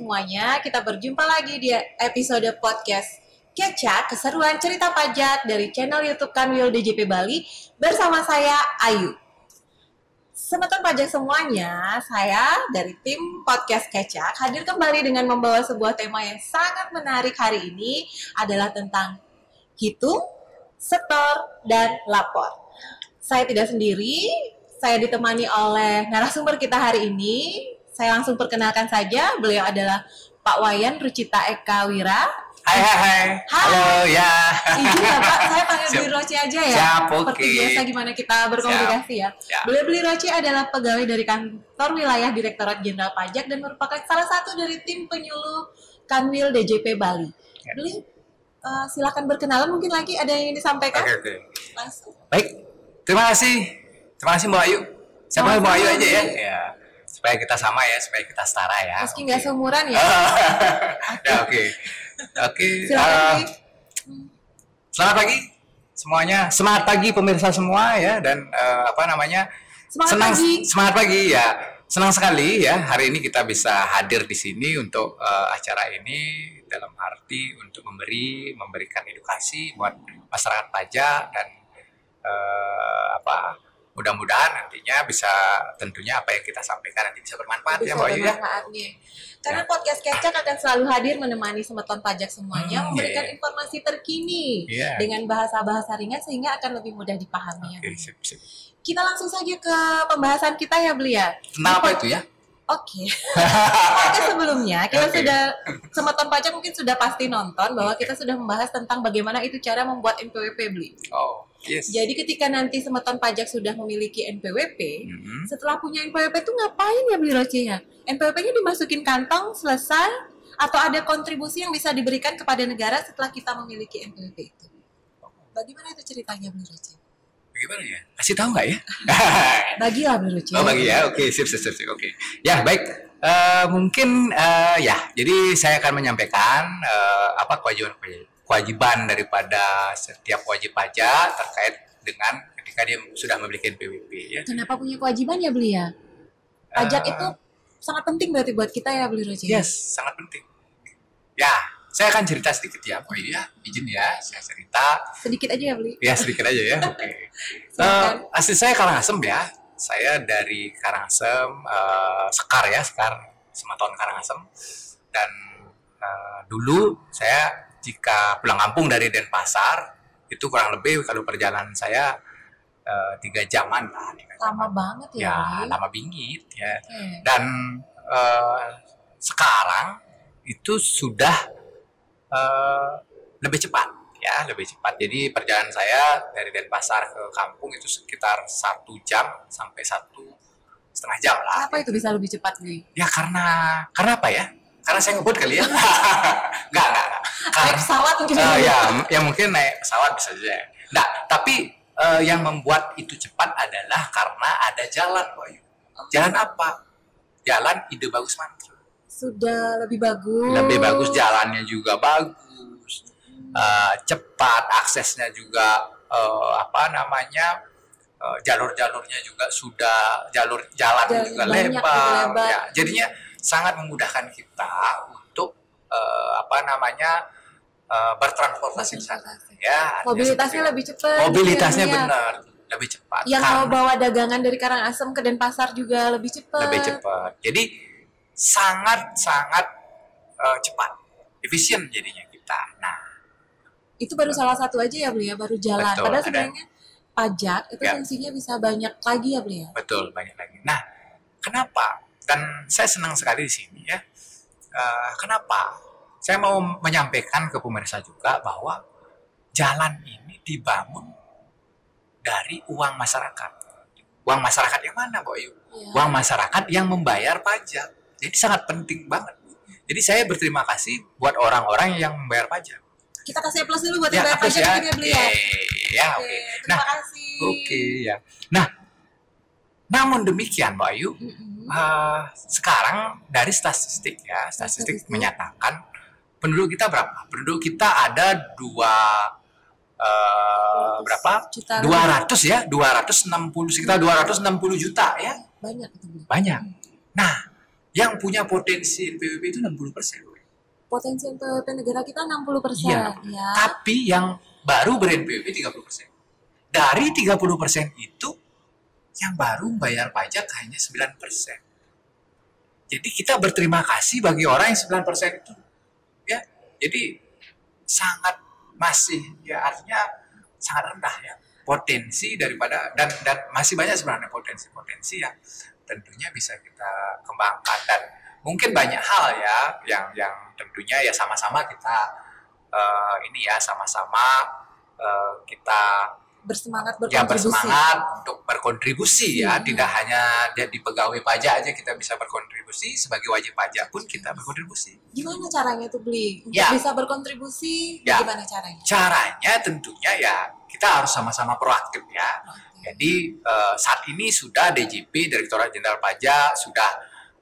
semuanya, kita berjumpa lagi di episode podcast Kecak Keseruan Cerita Pajak dari channel YouTube Kanwil DJP Bali bersama saya Ayu. Semeton pajak semuanya, saya dari tim podcast Kecak hadir kembali dengan membawa sebuah tema yang sangat menarik hari ini adalah tentang hitung, setor, dan lapor. Saya tidak sendiri, saya ditemani oleh narasumber kita hari ini, saya langsung perkenalkan saja, beliau adalah Pak Wayan Rucita Eka Wira. Hai hai hai. Halo ya. Izin ya Pak, saya panggil Beli Roci aja ya. Siap, oke. Seperti biasa gimana kita berkomunikasi ya. Siap. Beliau Beli Roci adalah pegawai dari kantor wilayah Direktorat Jenderal Pajak dan merupakan salah satu dari tim penyuluh Kanwil DJP Bali. Ya. Beli eh, silakan berkenalan mungkin lagi ada yang ingin disampaikan Oke oke. langsung. Baik. Terima kasih. Terima kasih Mbak Ayu. Panggil Mbak Ayu aja ya. Ya. Supaya kita sama ya, supaya kita setara ya. Meski nggak seumuran ya. ya oke. Oke. Eh, selamat pagi semuanya. Semangat pagi pemirsa semua ya dan eh, apa namanya? Semangat senang, pagi. Semangat pagi ya. Senang sekali ya hari ini kita bisa hadir di sini untuk eh, acara ini dalam arti untuk memberi memberikan edukasi buat masyarakat pajak dan eh, apa mudah-mudahan nantinya bisa tentunya apa yang kita sampaikan nanti bisa bermanfaat ya bisa Mbak Ayu ya. bermanfaat nih. Karena podcast Kecak akan selalu hadir menemani semeton pajak semuanya, Hmm, memberikan iya. informasi terkini Iya. dengan bahasa-bahasa ringan sehingga akan lebih mudah dipahami. ya. Oke, sip, sip. Kita langsung saja ke pembahasan kita ya Belia. Tentang apa itu ya? Oke. Oke sebelumnya kita Oke. sudah semeton pajak mungkin sudah pasti nonton bahwa kita sudah membahas tentang bagaimana itu cara membuat NPWP beli. Oh, yes. Jadi ketika nanti semeton pajak sudah memiliki NPWP, Mhm. setelah punya NPWP itu ngapain ya beli rocinya? NPWP-nya dimasukin kantong selesai atau ada kontribusi yang bisa diberikan kepada negara setelah kita memiliki NPWP itu? Bagaimana itu ceritanya beli roci? Bagaimana ya? Kasih tahu nggak ya? Bagilah beli roci. oh bagi ya, oke sip sip sip, sip. oke. Ya baik, Eh, mungkin eh, ya, jadi saya akan menyampaikan eh, apa kewajiban kewajiban daripada setiap wajib pajak terkait dengan ketika dia sudah memiliki NPWP ya. Kenapa punya kewajiban ya beli ya? Pajak Eh, itu sangat penting berarti buat kita ya beli roci. Yes, sangat penting. Ya, saya akan cerita sedikit ya, Boy ya. Izin ya, saya cerita. Sedikit aja ya beli. Ya sedikit aja ya. Oke. Silakan. Eh, asli saya Karangasem ya. Saya dari Karangasem, eh, Sekar ya, Sekar Sematon Karangasem. Dan eh, dulu saya jika pulang kampung dari Denpasar itu kurang lebih kalau perjalanan saya eh, tiga jaman lah. Lama jaman. banget ya. Ya, lama bingit ya. Oke. Dan eh, sekarang itu sudah eh, lebih cepat ya lebih cepat jadi perjalanan saya dari Denpasar ke kampung itu sekitar satu jam sampai satu setengah jam lah Kenapa itu bisa lebih cepat beli? ya karena karena apa ya karena saya ngebut kali ya nggak nggak nggak Naik karena pesawat mungkin. Bli. ya ya mungkin naik pesawat bisa saja. Nah tapi eh, yang membuat itu cepat adalah karena ada jalan Bayu jalan apa? Jalan ide bagus mantap Sudah lebih bagus. lebih bagus jalannya juga bagus. Eh, cepat aksesnya juga eh, apa namanya jalur-jalurnya juga sudah jalur Jalan juga lebar, lebar. ya jadinya sangat memudahkan kita untuk eh, apa namanya eh, bertransportasi di sana ya Mobilitasnya lebih cepat. mobilitasnya kirimnya. benar lebih cepat Yang mau bawa dagangan dari Karangasem ke Denpasar juga lebih cepat. lebih cepat. Jadi sangat sangat eh, cepat, efisien jadinya kita. Nah, Itu baru salah satu aja ya beli ya, baru jalan. Betul, Padahal ada. sebenarnya pajak itu Ya. fungsinya bisa banyak lagi ya beli ya. betul banyak lagi. Nah, kenapa? Dan saya senang sekali di sini ya. Eh, kenapa? Saya mau menyampaikan ke pemirsa juga bahwa jalan ini dibangun dari uang masyarakat. Uang masyarakat yang mana, Boyu? Iya. Uang masyarakat yang membayar pajak. Jadi sangat penting banget. Jadi saya berterima kasih buat orang-orang yang membayar pajak. Kita kasih plus dulu buat yang bayar pajak ya ya. Eh, ya, Oke, oke. terima Nah, kasih. oke ya. Nah, namun demikian, Mbak Ayu, Mm-mm. eh, sekarang dari statistik ya, statistik Statistik. menyatakan penduduk kita berapa? Penduduk kita ada dua eh, berapa? Juta 200 ya, 260 sekitar 260 juta ya. banyak. Banyak. Nah, yang punya potensi NPWP itu 60 persen. Potensi NPWP negara kita 60 persen. Iya. Ya. Tapi yang baru ber-NPWP 30 persen. Dari 30 persen itu, yang baru bayar pajak hanya 9 persen. Jadi kita berterima kasih bagi orang yang 9 persen itu. Jadi sangat masih ya artinya sangat rendah ya potensi daripada dan dan masih banyak sebenarnya potensi-potensi yang tentunya bisa kita kembangkan. Dan mungkin banyak hal ya yang yang tentunya ya sama-sama kita uh, ini ya sama-sama uh, kita bersemangat ya berkontribusi. bersemangat untuk berkontribusi ya Hmm. tidak hanya jadi pegawai pajak aja kita bisa berkontribusi sebagai wajib pajak pun kita berkontribusi Gimana caranya tuh beli? Untuk Ya. bisa berkontribusi, Ya. gimana caranya? caranya tentunya ya kita harus sama-sama proaktif ya Jadi eh, saat ini sudah DJP Direktorat Jenderal Pajak sudah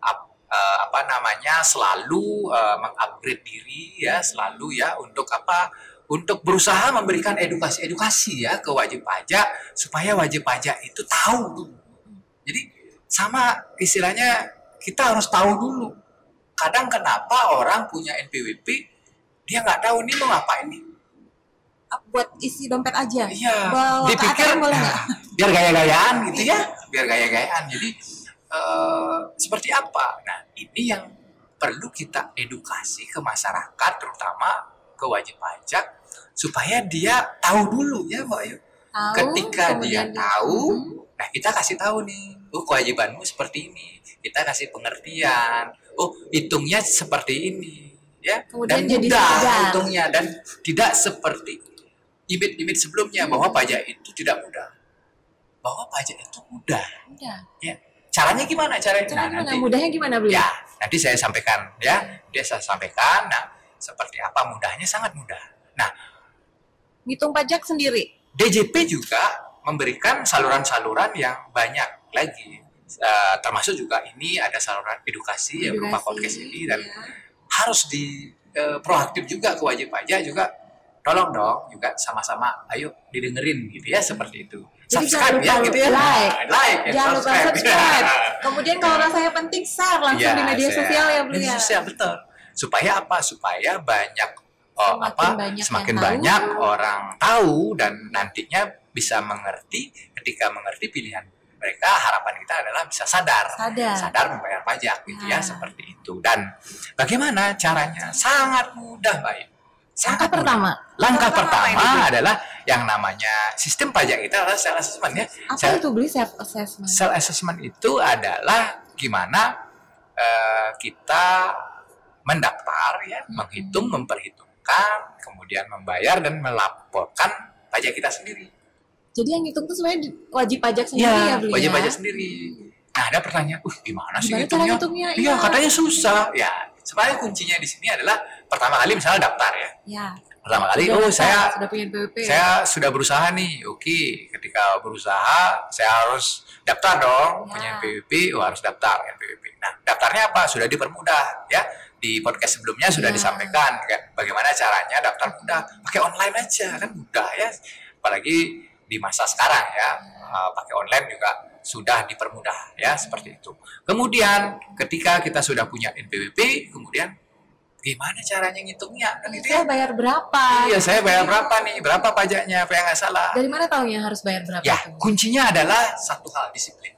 ap- eh, apa namanya selalu eh, mengupgrade diri ya selalu ya untuk apa untuk berusaha memberikan edukasi-edukasi ya ke wajib pajak supaya wajib pajak itu tahu dulu. Jadi sama istilahnya kita harus tahu dulu. Kadang kenapa orang punya NPWP dia nggak tahu nih mau ngapain nih. Buat isi dompet aja. Iya. Bawa Dipikir ATM boleh nah, biar gaya-gayaan gitu ya, biar gaya-gayaan. Jadi eh, seperti apa? Nah ini yang perlu kita edukasi ke masyarakat, terutama ke wajib pajak, supaya dia tahu dulu ya, Mbak Ayu. Tahu, Ketika dia tahu, Mhm. Nah kita kasih tahu nih, oh kewajibanmu seperti ini. Kita kasih pengertian. Oh hitungnya seperti ini, ya. Kemudian dan jadi mudah sadar. hitungnya dan tidak seperti imit-imit sebelumnya bahwa pajak itu tidak mudah. Bahwa pajak itu mudah. Udah. Caranya gimana? Caranya, Cara nah, gimana? nanti Mudahnya gimana beli? ya nanti saya sampaikan ya. Dia saya sampaikan. Nah seperti apa mudahnya sangat mudah. Ngitung pajak sendiri. DJP juga memberikan saluran-saluran yang banyak lagi. Eh, termasuk juga ini ada saluran edukasi, yang berupa Edukasi, podcast ini dan ya. harus di eh, proaktif juga ke wajib pajak juga tolong dong juga sama-sama ayo didengerin gitu ya seperti itu Jadi jangan lupa gitu ya like. like and Jangan lupa subscribe. Kemudian kalau rasanya penting share langsung Iya, di media saya- sosial ya beli media ya. sosial betul supaya apa supaya banyak oh, Semakin apa banyak semakin yang tahu. banyak orang tahu dan nantinya bisa mengerti ketika mengerti pilihan mereka harapan kita adalah bisa sadar Sadar. sadar membayar pajak gitu ya Nah. seperti itu dan bagaimana caranya sangat mudah baik Langkah pertama. langkah pertama pertama adalah yang namanya sistem pajak kita adalah self assessment ya Apa Self- itu beli self assessment? self assessment itu adalah gimana eh, kita mendaftar ya, Hmm. menghitung, memperhitungkan, kemudian membayar dan melaporkan pajak kita sendiri. Jadi yang ngitung tuh sebenarnya wajib pajak sendiri ya, Iya, beli wajib ya. pajak sendiri. Nah, ada pertanyaan, uh gimana sih Gimana ngitungnya? Iya, Iya. katanya susah. Ya, sebenarnya kuncinya di sini adalah pertama kali misalnya daftar ya. Ya. Pertama kali, Sudah oh daftar, saya sudah punya PWP. saya sudah berusaha nih. Oke, ketika berusaha saya harus daftar dong Ya. punya NPWP, oh harus daftar NPWP. Nah, daftarnya apa? Sudah dipermudah ya. Di podcast sebelumnya sudah Ya. disampaikan kayak bagaimana caranya daftar mudah. Pakai online aja kan mudah ya. Apalagi di masa sekarang ya, uh, pakai online juga sudah dipermudah ya seperti itu. Kemudian ketika kita sudah punya NPWP, kemudian gimana caranya ngitungnya kan itu ya. saya bayar berapa? Iya, saya bayar berapa nih? Berapa pajaknya? Apa yang nggak salah? Dari mana taunya harus bayar berapa? Ya, tuh? kuncinya adalah satu hal disiplin.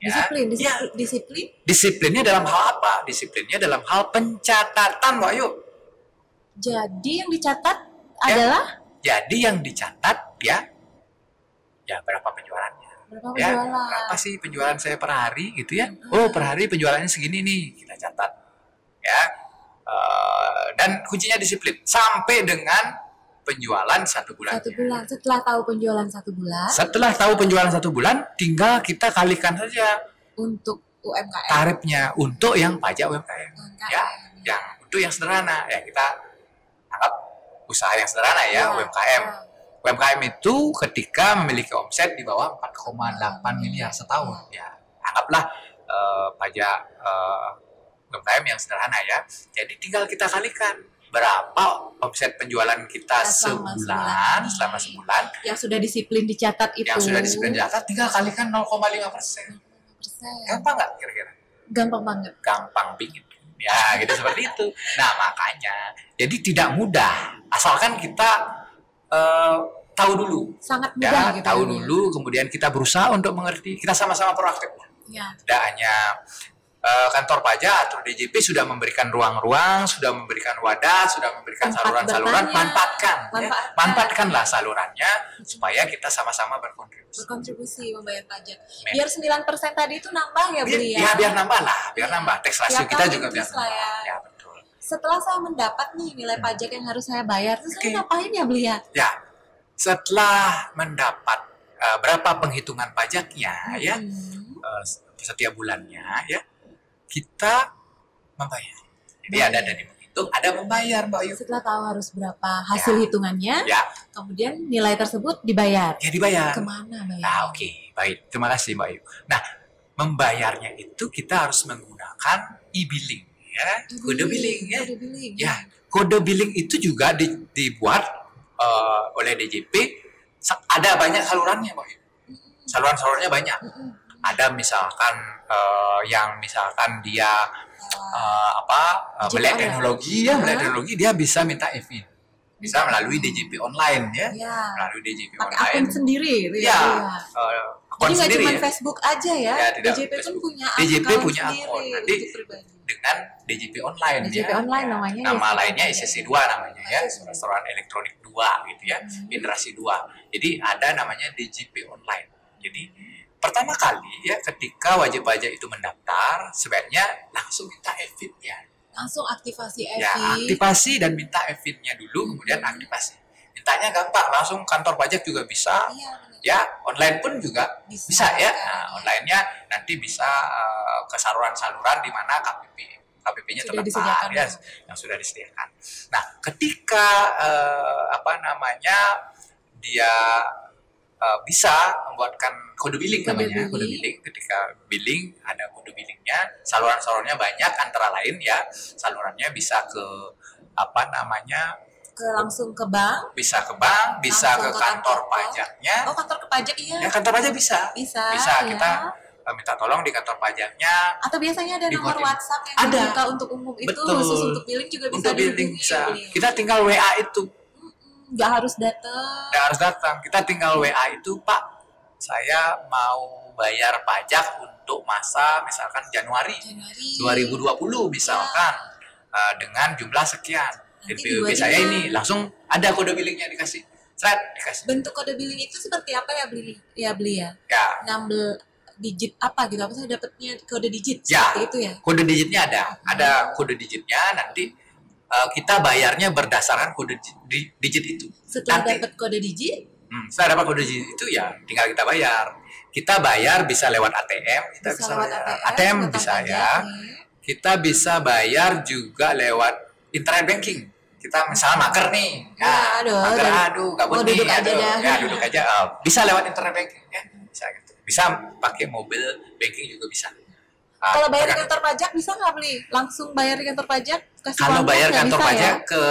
Ya, Disiplin, ya, disiplin, disiplin. disiplinnya dalam hal apa? Disiplinnya dalam hal pencatatan, Mbak Ayu. Jadi yang dicatat Ya. adalah Jadi yang dicatat ya, ya berapa penjualannya? berapa Ya, penjualan. berapa sih penjualan saya per hari gitu ya? Oh, per hari penjualannya segini nih, kita catat. Ya, eh, dan kuncinya disiplin sampai dengan penjualan satu bulan. Satu bulan. Setelah tahu penjualan satu bulan Setelah tahu penjualan satu bulan, tinggal kita kalikan saja untuk UMKM. tarifnya untuk yang pajak UMKM. UMKM. Ya, yang untuk yang sederhana ya kita anggap usaha yang sederhana ya, Ya, UMKM. ya. UMKM itu ketika memiliki omset di bawah 4,8 miliar setahun ya. Anggaplah eh, pajak eh, UMKM yang sederhana ya. Jadi tinggal kita kalikan berapa omset penjualan kita Ya, selama sebulan, sebulan. selama sebulan Yang sudah disiplin dicatat itu. yang sudah disiplin di atas tinggal kalikan 0,5 persen. Gampang nggak kira-kira? Gampang banget. gampang bikin ya gitu seperti itu nah makanya jadi tidak mudah asalkan kita eh, tahu dulu Sangat mudah ya gitu. tahu ya. dulu kemudian kita berusaha untuk mengerti kita sama-sama proaktif Ya. tidak hanya eh, kantor pajak atau DJP sudah memberikan ruang-ruang sudah memberikan wadah sudah memberikan saluran-saluran bertanya. manfaatkan ya. Manfaatkan. manfaatkanlah salurannya supaya kita sama-sama berkontribusi Berkontribusi membayar pajak. Men. Biar 9% tadi itu nambah ya biar, beli ya. ya, biar nambah lah biar Iya. nambah tax ratio kita juga biar nambah ya. ya betul Setelah saya mendapat nih nilai pajak yang harus saya bayar, terus Oke. saya ngapain ya beli ya? Ya, setelah mendapat eh, berapa penghitungan pajaknya ya Hmm. eh, setiap bulannya ya kita membayar. Jadi Bayar. ada dari menghitung, ada membayar Mbak Ayu. Setelah tahu harus berapa hasil hitungannya, Ya, kemudian nilai tersebut dibayar. ya dibayar. Ke mana bayar? Nah, oke, baik. Terima kasih Mbak Ayu. Nah, membayarnya itu kita harus menggunakan e-billing ya, kode billing ya. Kode billing. Ya, kode billing itu juga di- dibuat eh, oleh DJP. Ada banyak salurannya, Mbak Ayu. Saluran-salurannya banyak. Ada misalkan eh, yang misalkan dia eh, apa melek online. teknologi ya melek Hah? teknologi dia bisa minta EVIN bisa melalui DJP online ya Ya. melalui DJP Pakai online akun sendiri gitu ya. ya Iya. eh, akun Jadi nggak sendiri cuma ya Facebook aja ya. Ya, tidak DJP pun Facebook. punya DJP akun punya akun. Nanti dengan DJP online DJP ya. online Ya, namanya nama ya, lainnya. SSC 2 namanya ya restoran elektronik 2 gitu ya Hmm. generasi 2 jadi ada namanya DJP online jadi pertama kali ya ketika wajib pajak itu mendaftar sebaiknya langsung minta EVIN-nya Langsung aktivasi EVI. ya aktivasi dan minta EVIN-nya dulu kemudian Hmm. aktivasi mintanya gampang langsung kantor pajak juga bisa Iya, benar. ya online pun juga Bisa. bisa ya nah, online-nya nanti bisa eh, ke saluran-saluran di mana KPP KPP-nya disediakan ya, ya. yang sudah disediakan. Nah, ketika eh, apa namanya dia eh, bisa membuatkan kode billing Kode namanya, kode billing. billing. Ketika billing ada kode billingnya, saluran-salurannya banyak antara lain ya, salurannya bisa ke apa namanya, Ke langsung ke bank. bisa ke bank, bisa ke ke kantor kantor. pajaknya, Oh, kantor ke pajak iya. ya kantor pajak bisa, Bisa. bisa ya. kita eh, minta tolong di kantor pajaknya Atau biasanya ada nomor Dibuatin. WhatsApp yang Ada. dibuka untuk umum itu Betul. khusus untuk billing juga bisa untuk billing bisa. Kita tinggal WA itu, Nggak harus datang. nggak harus datang. Kita tinggal WA itu, Pak, saya mau bayar pajak untuk masa misalkan Januari Januari. 2020 misalkan eh, dengan jumlah sekian. Nanti dibuatin saya ya. ini langsung ada kode billingnya dikasih. Seret dikasih. Bentuk kode billing itu seperti apa ya beli ya beli ya? Ya, 16 digit apa gitu? Apa saya dapatnya kode digit Ya. seperti itu ya? kode digitnya ada. Ada kode digitnya nanti eh, kita bayarnya berdasarkan kode di- di- digit itu. Setelah Nanti. dapat kode digit, Hmm, setelah dapat kode digit itu ya tinggal kita bayar. Kita bayar bisa lewat ATM, kita bisa, bisa lewat. ATM, ATM bisa ya. Kita bisa bayar juga lewat internet banking. Kita misalnya mager nih, Ya, aduh, mager, dan- aduh, gabut mau nih, duduk aja aduh, dah. ya duduk aja. Eh, bisa lewat internet banking, ya, bisa gitu. Bisa pakai mobil banking juga bisa. Ah, Kalau bayar di kantor pajak bisa nggak beli? Langsung bayar di kantor pajak? Kasih kalau bayar kantor pajak ya? ke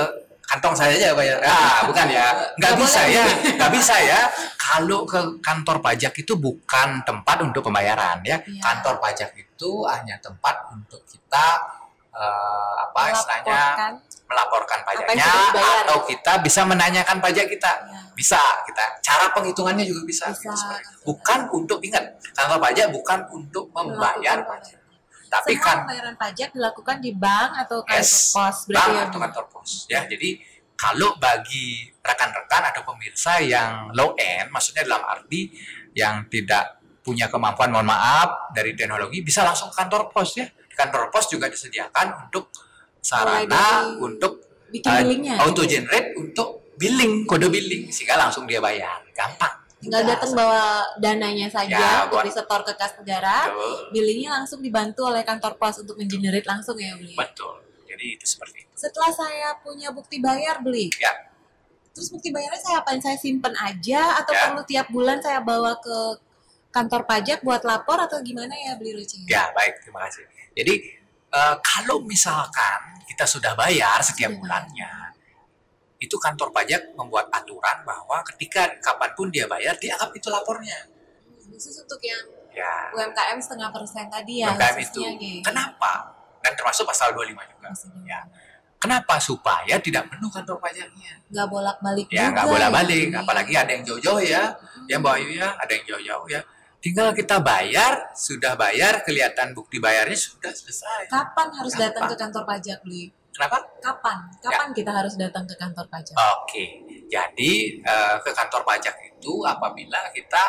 kantong saya aja bayar. Ah, bukan ya. Nggak bisa boleh. ya. Nggak bisa ya. Kalau ke kantor pajak itu bukan tempat untuk pembayaran ya. Iya. Kantor pajak itu hanya tempat untuk kita eh, apa istilahnya Melaporkan. melaporkan yang pajaknya atau kita bisa menanyakan pajak kita. Ya. Bisa kita. Cara penghitungannya juga bisa. Bisa. gitu. Bukan untuk ingat, kantor pajak bukan untuk membayar pajak. Tapi Semua kan pembayaran pajak dilakukan di bank atau kantor Yes, pos berarti bank ya? atau kantor pos ya jadi kalau bagi rekan-rekan atau pemirsa yang low end maksudnya dalam arti yang tidak punya kemampuan mohon maaf dari teknologi bisa langsung ke kantor pos ya kantor pos juga disediakan untuk sarana untuk Bikin uh, billingnya. auto generate untuk billing kode billing sehingga langsung dia bayar gampang Tinggal datang bawa dananya saja Ya, untuk buat- disetor ke kas negara. betul Billingnya langsung dibantu oleh kantor pos untuk mengenerate langsung ya beli. betul jadi itu seperti itu Setelah saya punya bukti bayar beli. Ya. Terus bukti bayarnya saya apain? Saya simpen aja atau Ya. perlu tiap bulan saya bawa ke kantor pajak buat lapor atau gimana ya beli Roci? Ya, baik, terima kasih. Jadi eh, kalau misalkan kita sudah bayar setiap bulannya, itu kantor pajak membuat aturan bahwa ketika kapan pun dia bayar, dianggap itu lapornya. Khusus untuk yang Ya, UMKM setengah persen tadi ya UMKM itu. gitu. Kenapa? Dan termasuk pasal 25 juga. Maksudnya. Ya. Kenapa? Supaya tidak penuh kantor pajaknya. nggak bolak-balik Ya, juga nggak boleh balik. ini. Apalagi ada yang jauh-jauh ya. Ya, Mbak Ayu ya, ada yang jauh-jauh ya. Tinggal kita bayar, sudah bayar, kelihatan bukti bayarnya sudah selesai. kapan harus Kapan? datang ke kantor pajak Bli? Kenapa? kapan Ya. kapan kita harus datang ke kantor pajak Oke, jadi eh, ke kantor pajak itu apabila kita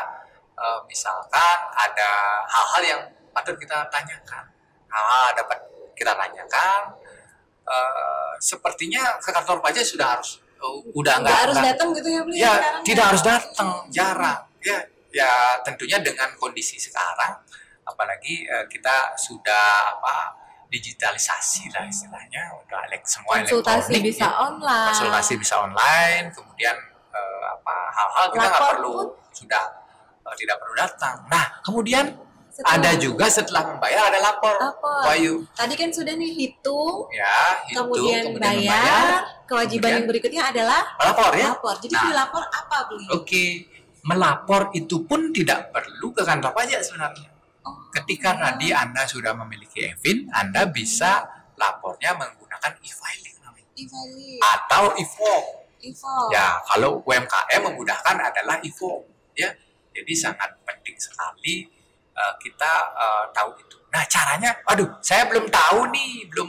eh, misalkan ada hal-hal yang patut kita tanyakan, hal-hal dapat kita tanyakan, eh, sepertinya ke kantor pajak sudah harus eh, udah nggak harus datang gitu ya ya sekarang tidak ya? harus datang, jarang, ya ya tentunya dengan kondisi sekarang, apalagi eh, kita sudah apa digitalisasi lah istilahnya, udah elek semua konsultasi elektronik, bisa ya online. Konsultasi bisa online kemudian eh, apa hal-hal kita nggak perlu pun. sudah eh, tidak perlu datang. Nah kemudian Setelah- ada juga setelah membayar ada lapor. Lapor. Bayu tadi kan sudah nih hitung. Ya hitung kemudian, bayar, membayar. Kewajiban kemudian yang berikutnya adalah melapor ya? lapor. Jadi Nah. dilapor apa Bli? Oke. Melapor itu pun tidak perlu ke kantor pajak sebenarnya ketika iya. tadi anda sudah memiliki EVIN anda bisa lapornya menggunakan e-filing namanya e-filing atau e-form info Ya, kalau UMKM memudahkan adalah IFO, ya. Jadi sangat penting sekali uh, kita uh, tahu itu. Nah, caranya, aduh, saya belum tahu nih, belum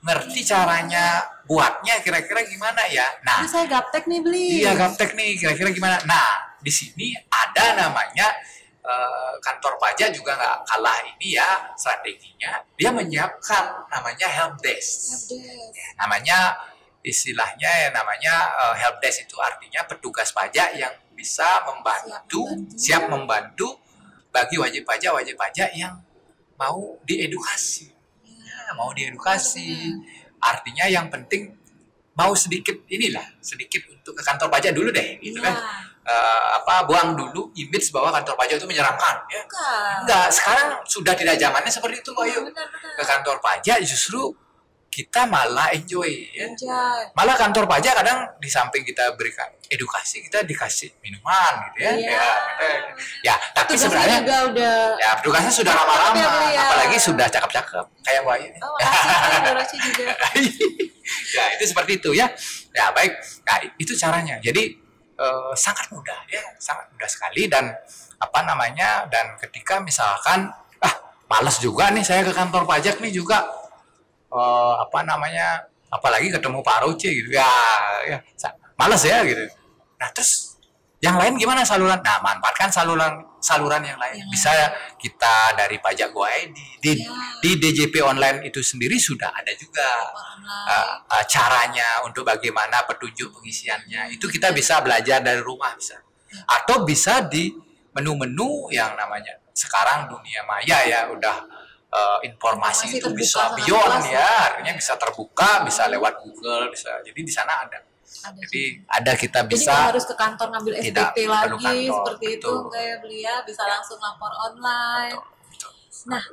ngerti caranya buatnya kira-kira gimana ya. Nah, Ini saya gaptek nih Bli iya gaptek nih, kira-kira gimana. Nah, di sini ada namanya uh, kantor pajak juga nggak kalah ini ya strateginya. Dia menyiapkan namanya help desk Update. namanya istilahnya ya namanya eh, help desk itu artinya petugas pajak yang bisa membantu membantu. siap membantu bagi wajib pajak wajib pajak yang mau diedukasi Ya, mau diedukasi artinya yang penting mau sedikit inilah sedikit untuk ke kantor pajak dulu deh gitu kan Iya. Eh, apa buang dulu image bahwa kantor pajak itu menyeramkan ya Bukan. enggak sekarang sudah tidak zamannya seperti itu Pak Ayu Benar, benar. ke kantor pajak justru kita malah enjoy ya. Enjoy. Malah kantor pajak kadang di samping kita berikan edukasi kita dikasih minuman gitu ya. Iya. Ya, kita- ya, tapi Tugasnya sebenarnya juga udah ya petugasnya sudah lama-lama ya, ya. apalagi sudah cakep-cakep kayak nih. Oh, makasih juga. ya, itu seperti itu ya. Ya, baik. Nah, itu caranya. Jadi eh, sangat mudah ya, sangat mudah sekali dan apa namanya? Dan ketika misalkan ah males juga nih saya ke kantor pajak nih juga eh, apa namanya? Apalagi ketemu Pak Roce gitu ya, ya males ya gitu. Nah terus yang lain gimana? Saluran? Nah manfaatkan saluran saluran yang lain. Yang Bisa kita dari pajak Go ID di, Ya. di DJP online itu sendiri sudah ada juga uh, uh, caranya untuk bagaimana petunjuk pengisiannya. Itu kita bisa belajar dari rumah bisa. Atau bisa di menu-menu yang namanya sekarang dunia maya ya udah uh, informasi, Informasi itu bisa beyond ya. artinya bisa terbuka bisa lewat Google bisa. Jadi di sana ada Ada jadi juga. ada kita Jadi bisa nggak harus ke kantor ngambil perlu lagi kantor, seperti itu betul. enggak ya beli ya bisa langsung lapor online. Betul. Nah,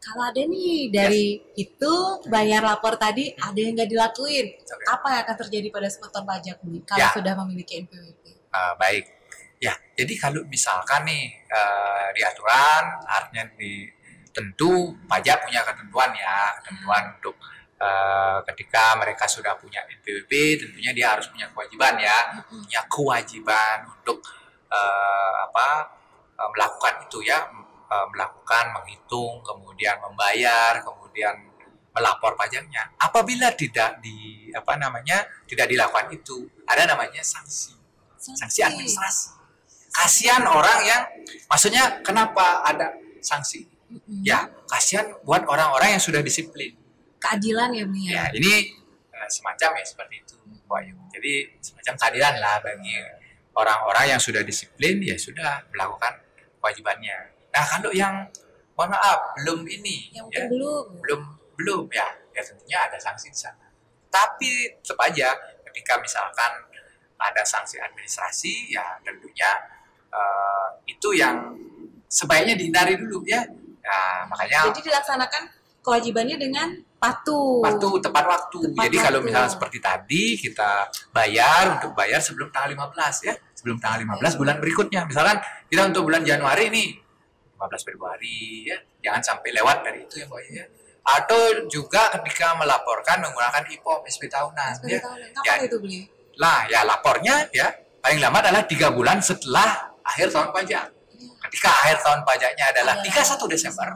kalau ada nih dari itu bayar lapor tadi ada yang nggak dilakuin, Oke. apa yang akan terjadi pada sekutor pajak nih kalau Ya. sudah memiliki NPWP? Uh, baik. Ya, jadi kalau misalkan nih uh, di aturan artinya di tentu pajak punya ketentuan ya, ketentuan untuk uh, ketika mereka sudah punya NPWP tentunya dia harus punya kewajiban ya, punya kewajiban untuk uh, apa uh, melakukan itu ya, uh, melakukan menghitung, kemudian membayar, kemudian melapor pajaknya. Apabila tidak di apa namanya tidak dilakukan itu, ada namanya sanksi sanksi administrasi. Kasihan orang yang, maksudnya kenapa ada sanksi? Ya, kasihan buat orang-orang yang sudah disiplin. Keadilan ya beli Ya, ya. ini eh, semacam ya seperti itu, Pak Ayu. Jadi semacam keadilan lah bagi orang-orang yang sudah disiplin, ya sudah melakukan kewajibannya. Nah, kalau yang mohon maaf belum ini, Yang ya, belum. belum belum ya, ya tentunya ada sanksi di sana. Tapi tetap aja ketika misalkan ada sanksi administrasi, ya tentunya eh, itu yang sebaiknya dihindari dulu ya. Nah, makanya Jadi dilaksanakan kewajibannya dengan patuh. waktu tepat waktu. Tepat Jadi kalau waktu. misalnya seperti tadi kita bayar untuk bayar sebelum tanggal 15 ya. Sebelum tanggal 15 bulan berikutnya. Misalkan kita untuk bulan Januari nih 15 Februari ya. Jangan sampai lewat dari itu ya Mbak ya. Atau juga ketika melaporkan menggunakan IPOP SP tahunan Sepeda ya. tahunan. Kapan Ya. itu beli? Lah ya lapornya ya paling lama adalah tiga bulan setelah akhir tahun pajak. Ketika akhir tahun pajaknya adalah 31 Desember,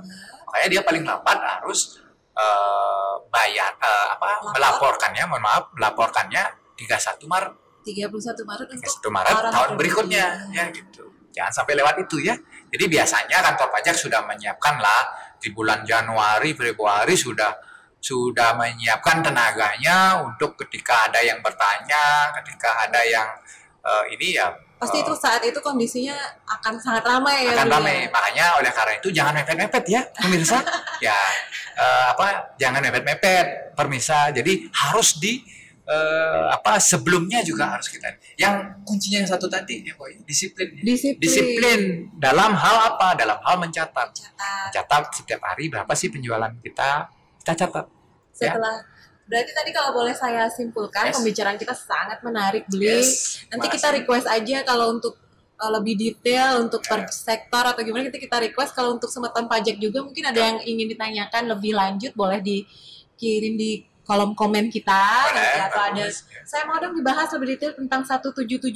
makanya dia paling lambat harus eh, bayar eh, apa Lapor. melaporkannya, mohon maaf, melaporkannya 31 Maret, 31 Maret untuk 31 Maret tahun berikutnya ya gitu. Jangan sampai lewat itu ya. Jadi biasanya kantor pajak sudah menyiapkan lah di bulan Januari, Februari sudah sudah menyiapkan tenaganya untuk ketika ada yang bertanya, ketika ada yang eh, ini ya Pasti itu saat itu kondisinya akan sangat ramai ya. akan Beli, ramai. ya? Makanya oleh karena itu jangan mepet-mepet ya, pemirsa. ya eh, apa? Jangan mepet-mepet, permisa. Jadi harus di eh, apa sebelumnya juga harus kita. Yang kuncinya yang satu tadi ya, boy, disiplin. Disiplin. Disiplin dalam hal apa? Dalam hal mencatat. Catat. Catat setiap hari berapa sih penjualan kita? Kita catat. Ya. Setelah berarti tadi kalau boleh saya simpulkan Yes. pembicaraan kita sangat menarik, Beli. Yes. Nanti kita request aja kalau untuk uh, lebih detail untuk per sektor atau gimana kita kita request. Kalau untuk semeton pajak juga mungkin ada yang ingin ditanyakan lebih lanjut boleh dikirim di kolom komen kita. Nanti atau ada. Ya. saya mau dong dibahas lebih detail tentang 1770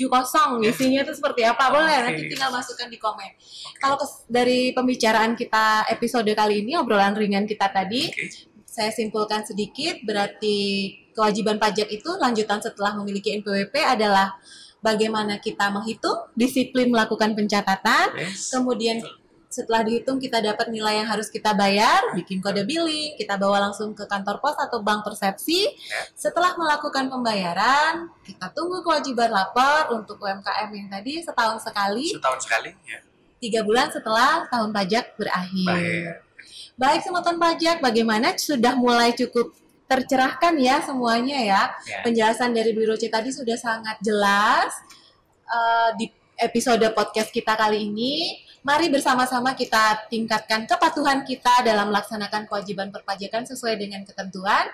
isinya itu seperti apa? Boleh nanti tinggal masukkan di komen. Kalau kes- dari pembicaraan kita episode kali ini obrolan ringan kita tadi Oke. saya simpulkan sedikit, berarti kewajiban pajak itu lanjutan setelah memiliki NPWP adalah bagaimana kita menghitung, disiplin melakukan pencatatan, Yes. kemudian setelah dihitung kita dapat nilai yang harus kita bayar, bikin kode billing, kita bawa langsung ke kantor pos atau bank persepsi. Setelah melakukan pembayaran, kita tunggu kewajiban lapor untuk UMKM yang tadi setahun sekali, Setahun sekali ya. tiga bulan setelah tahun pajak berakhir. Baik. Baik semeton pajak, bagaimana sudah mulai cukup tercerahkan ya semuanya ya. Ya. Penjelasan dari Biro C tadi sudah sangat jelas Eh, di episode podcast kita kali ini. Mari bersama-sama kita tingkatkan kepatuhan kita dalam melaksanakan kewajiban perpajakan sesuai dengan ketentuan.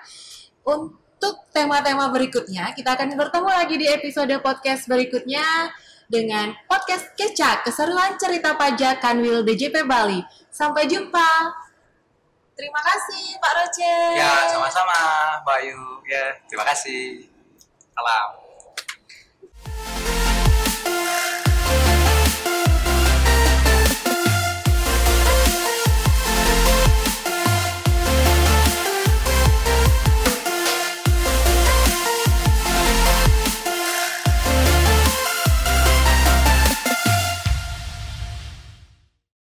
Untuk tema-tema berikutnya, kita akan bertemu lagi di episode podcast berikutnya dengan podcast Kecak, keseruan cerita pajak Kanwil DJP Bali. Sampai jumpa. Terima kasih Pak Roce. Ya, sama-sama, Bayu. Ya, terima kasih. Salam.